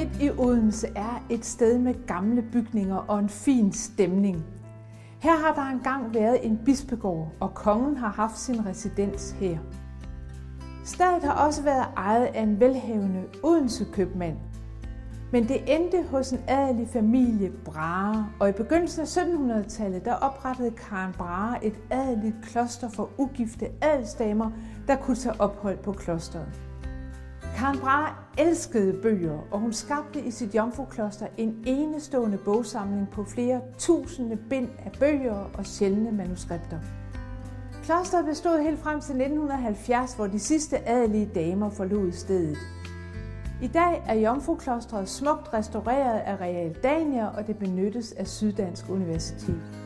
midt i Odense er et sted med gamle bygninger og en fin stemning. Her har der engang været en bispegård, og kongen har haft sin residens her. Stedet har også været ejet af en velhavende Odense købmand. Men det endte hos en adelig familie Brahe, og i begyndelsen af 1700-tallet der oprettede Karen Brahe et adeligt kloster for ugifte adelsdamer, der kunne tage ophold på klosteret. Karen Brahe elskede bøger, og hun skabte i sit jomfrukloster en enestående bogsamling på flere tusinde bind af bøger og sjældne manuskripter. Klosteret bestod helt frem til 1970, hvor de sidste adelige damer forlod stedet. I dag er Jomfruklostret smukt restaureret af Real Dania, og det benyttes af Syddansk Universitet.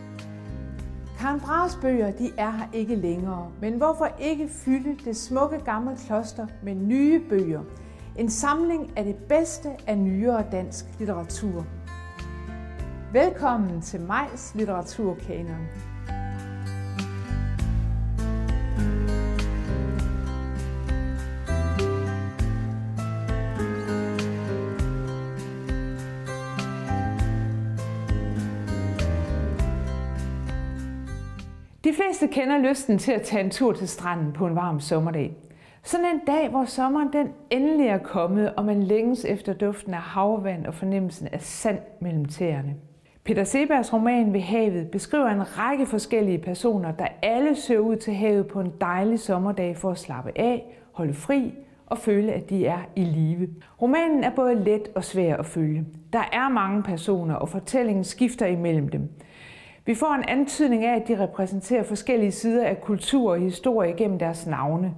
Karen Brahes bøger de er her ikke længere, men hvorfor ikke fylde det smukke gamle kloster med nye bøger? En samling af det bedste af nyere dansk litteratur. Velkommen til Majs Litteraturkanon. De fleste kender lysten til at tage en tur til stranden på en varm sommerdag. Sådan en dag, hvor sommeren den endelig er kommet, og man længes efter duften af havvand og fornemmelsen af sand mellem tæerne. Peter Sebergs roman Ved havet beskriver en række forskellige personer, der alle søger ud til havet på en dejlig sommerdag for at slappe af, holde fri og føle, at de er i live. Romanen er både let og svær at følge. Der er mange personer, og fortællingen skifter imellem dem. Vi får en antydning af, at de repræsenterer forskellige sider af kultur og historie gennem deres navne.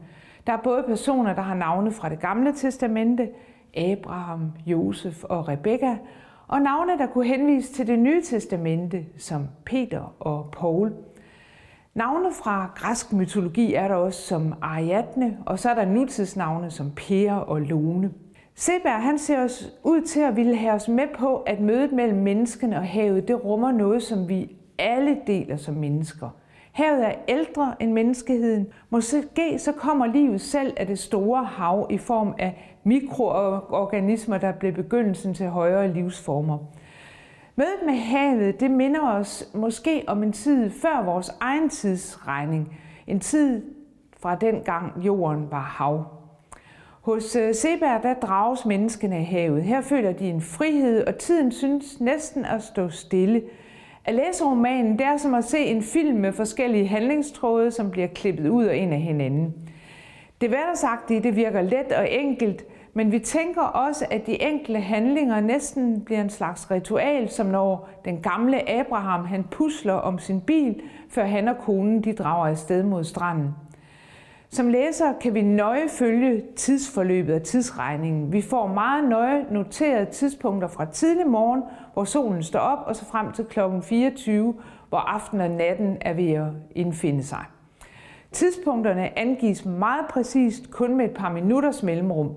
Der er både personer, der har navne fra det gamle testamente, Abraham, Josef og Rebekka, og navne, der kunne henvise til det nye testamente, som Peter og Paul. Navne fra græsk mytologi er der også som Ariadne, og så er der nutidsnavne som Per og Lone. Seberg han ser os ud til at ville have os med på, at mødet mellem menneskene og havet, det rummer noget, som vi alle deler som mennesker. Havet er ældre end menneskeheden. Måske så kommer livet selv af det store hav i form af mikroorganismer, der blev begyndelsen til højere livsformer. Mødet med havet, det minder os måske om en tid før vores egen tidsregning. En tid fra den gang jorden var hav. Hos øh, Seberg der drages menneskene af havet. Her føler de en frihed, og tiden synes næsten at stå stille – at læse romanen, det er som at se en film med forskellige handlingstråde, som bliver klippet ud og ind af hinanden. Det hverdagsagtige, det virker let og enkelt, men vi tænker også, at de enkle handlinger næsten bliver en slags ritual, som når den gamle Abraham han pusler om sin bil, før han og konen de drager afsted mod stranden. Som læser kan vi nøje følge tidsforløbet af tidsregningen. Vi får meget nøje noterede tidspunkter fra tidlig morgen, hvor solen står op, og så frem til kl. 24, hvor aften og natten er ved at indfinde sig. Tidspunkterne angives meget præcist kun med et par minutters mellemrum.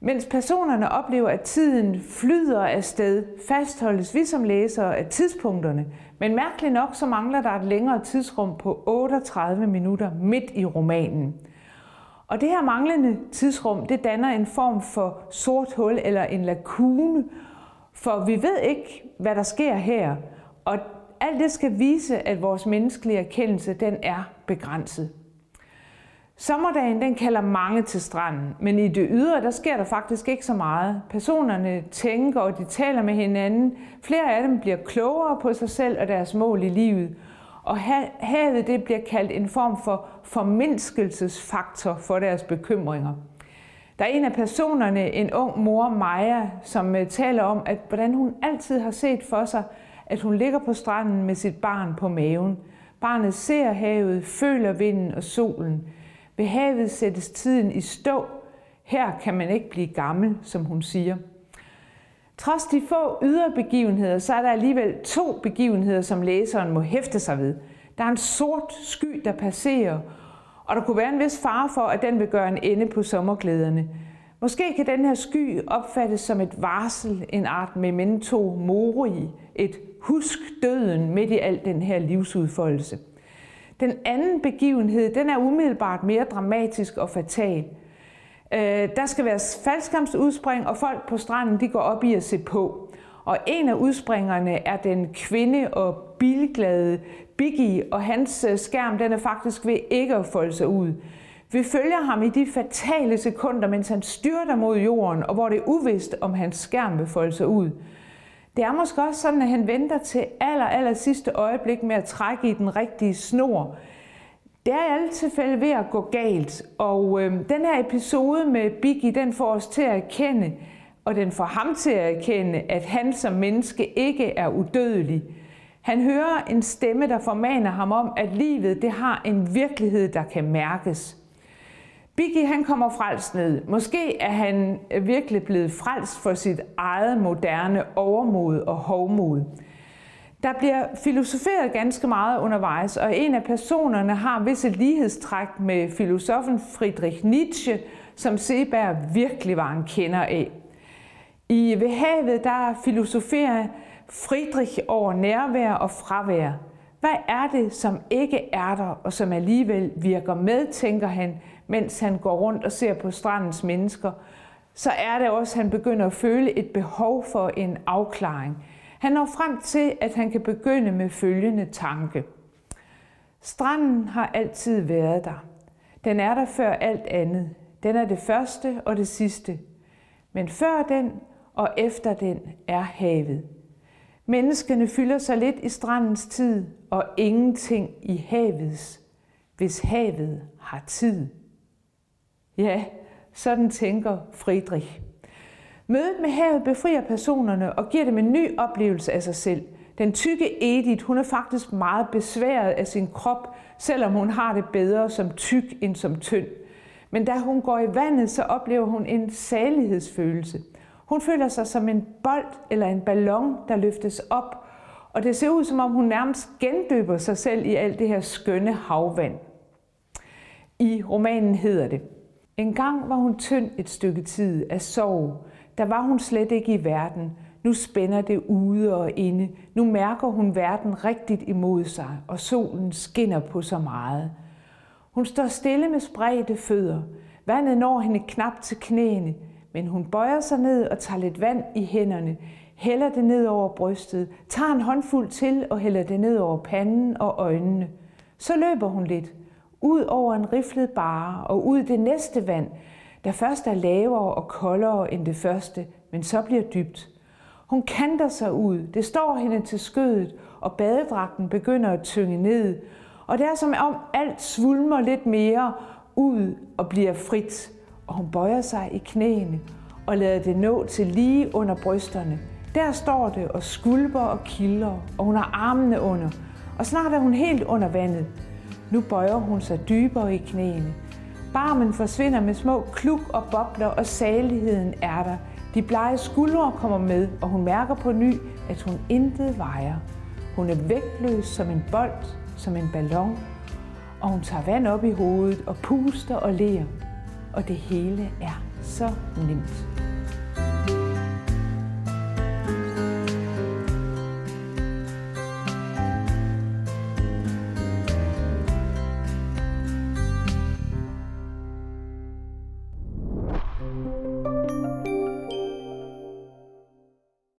Mens personerne oplever, at tiden flyder afsted, fastholdes vi som læsere af tidspunkterne, men mærkeligt nok så mangler der et længere tidsrum på 38 minutter midt i romanen. Og det her manglende tidsrum, det danner en form for sort hul eller en lakune, for vi ved ikke, hvad der sker her, og alt det skal vise, at vores menneskelige erkendelse, den er begrænset. Sommerdagen den kalder mange til stranden, men i det ydre der sker der faktisk ikke så meget. Personerne tænker og de taler med hinanden. Flere af dem bliver klogere på sig selv og deres mål i livet. Og havet det bliver kaldt en form for formindskelsesfaktor for deres bekymringer. Der er en af personerne, en ung mor, Maja, som øh, taler om, at hvordan hun altid har set for sig, at hun ligger på stranden med sit barn på maven. Barnet ser havet, føler vinden og solen. Ved havet sættes tiden i stå. Her kan man ikke blive gammel, som hun siger. Trods de få ydre begivenheder, så er der alligevel to begivenheder, som læseren må hæfte sig ved. Der er en sort sky, der passerer, og der kunne være en vis fare for, at den vil gøre en ende på sommerglæderne. Måske kan den her sky opfattes som et varsel, en art memento mori, et husk døden midt i al den her livsudfoldelse. Den anden begivenhed, den er umiddelbart mere dramatisk og fatal. Øh, der skal være faldskærmsudspring, og folk på stranden de går op i at se på. Og en af udspringerne er den kvinde og bilglade Biggie, og hans øh, skærm den er faktisk ved ikke at folde sig ud. Vi følger ham i de fatale sekunder, mens han styrter mod jorden, og hvor det er uvist, om hans skærm vil folde sig ud. Det er måske også sådan, at han venter til aller, aller sidste øjeblik med at trække i den rigtige snor. Det er i alle tilfælde ved at gå galt, og øh, den her episode med Biggie, den får os til at erkende, og den får ham til at erkende, at han som menneske ikke er udødelig. Han hører en stemme, der formaner ham om, at livet det har en virkelighed, der kan mærkes. Biggie han kommer frelst ned. Måske er han virkelig blevet frelst for sit eget moderne overmod og hovmod. Der bliver filosoferet ganske meget undervejs, og en af personerne har visse lighedstræk med filosofen Friedrich Nietzsche, som Seberg virkelig var en kender af. I Ved havet, der filosoferer Friedrich over nærvær og fravær. Hvad er det, som ikke er der, og som alligevel virker med, tænker han, mens han går rundt og ser på strandens mennesker, så er det også, at han begynder at føle et behov for en afklaring. Han når frem til, at han kan begynde med følgende tanke. Stranden har altid været der. Den er der før alt andet. Den er det første og det sidste. Men før den og efter den er havet. Menneskene fylder sig lidt i strandens tid og ingenting i havets, hvis havet har tid. Ja, sådan tænker Friedrich. Mødet med havet befrier personerne og giver dem en ny oplevelse af sig selv. Den tykke Edith, hun er faktisk meget besværet af sin krop, selvom hun har det bedre som tyk end som tynd. Men da hun går i vandet, så oplever hun en salighedsfølelse. Hun føler sig som en bold eller en ballon, der løftes op, og det ser ud som om hun nærmest gendøber sig selv i alt det her skønne havvand. I romanen hedder det, en gang var hun tynd et stykke tid af sorg. Der var hun slet ikke i verden. Nu spænder det ude og inde. Nu mærker hun verden rigtigt imod sig, og solen skinner på så meget. Hun står stille med spredte fødder. Vandet når hende knap til knæene, men hun bøjer sig ned og tager lidt vand i hænderne, hælder det ned over brystet, tager en håndfuld til og hælder det ned over panden og øjnene. Så løber hun lidt, ud over en riflet bare og ud det næste vand, der først er lavere og koldere end det første, men så bliver dybt. Hun kanter sig ud, det står hende til skødet, og badedragten begynder at tynge ned, og det er som om alt svulmer lidt mere ud og bliver frit, og hun bøjer sig i knæene og lader det nå til lige under brysterne. Der står det og skulper og kilder, og hun har armene under, og snart er hun helt under vandet. Nu bøjer hun sig dybere i knæene. Barmen forsvinder med små kluk og bobler, og saligheden er der. De blege skuldre kommer med, og hun mærker på ny, at hun intet vejer. Hun er vægtløs som en bold, som en ballon, og hun tager vand op i hovedet og puster og ler. Og det hele er så nemt.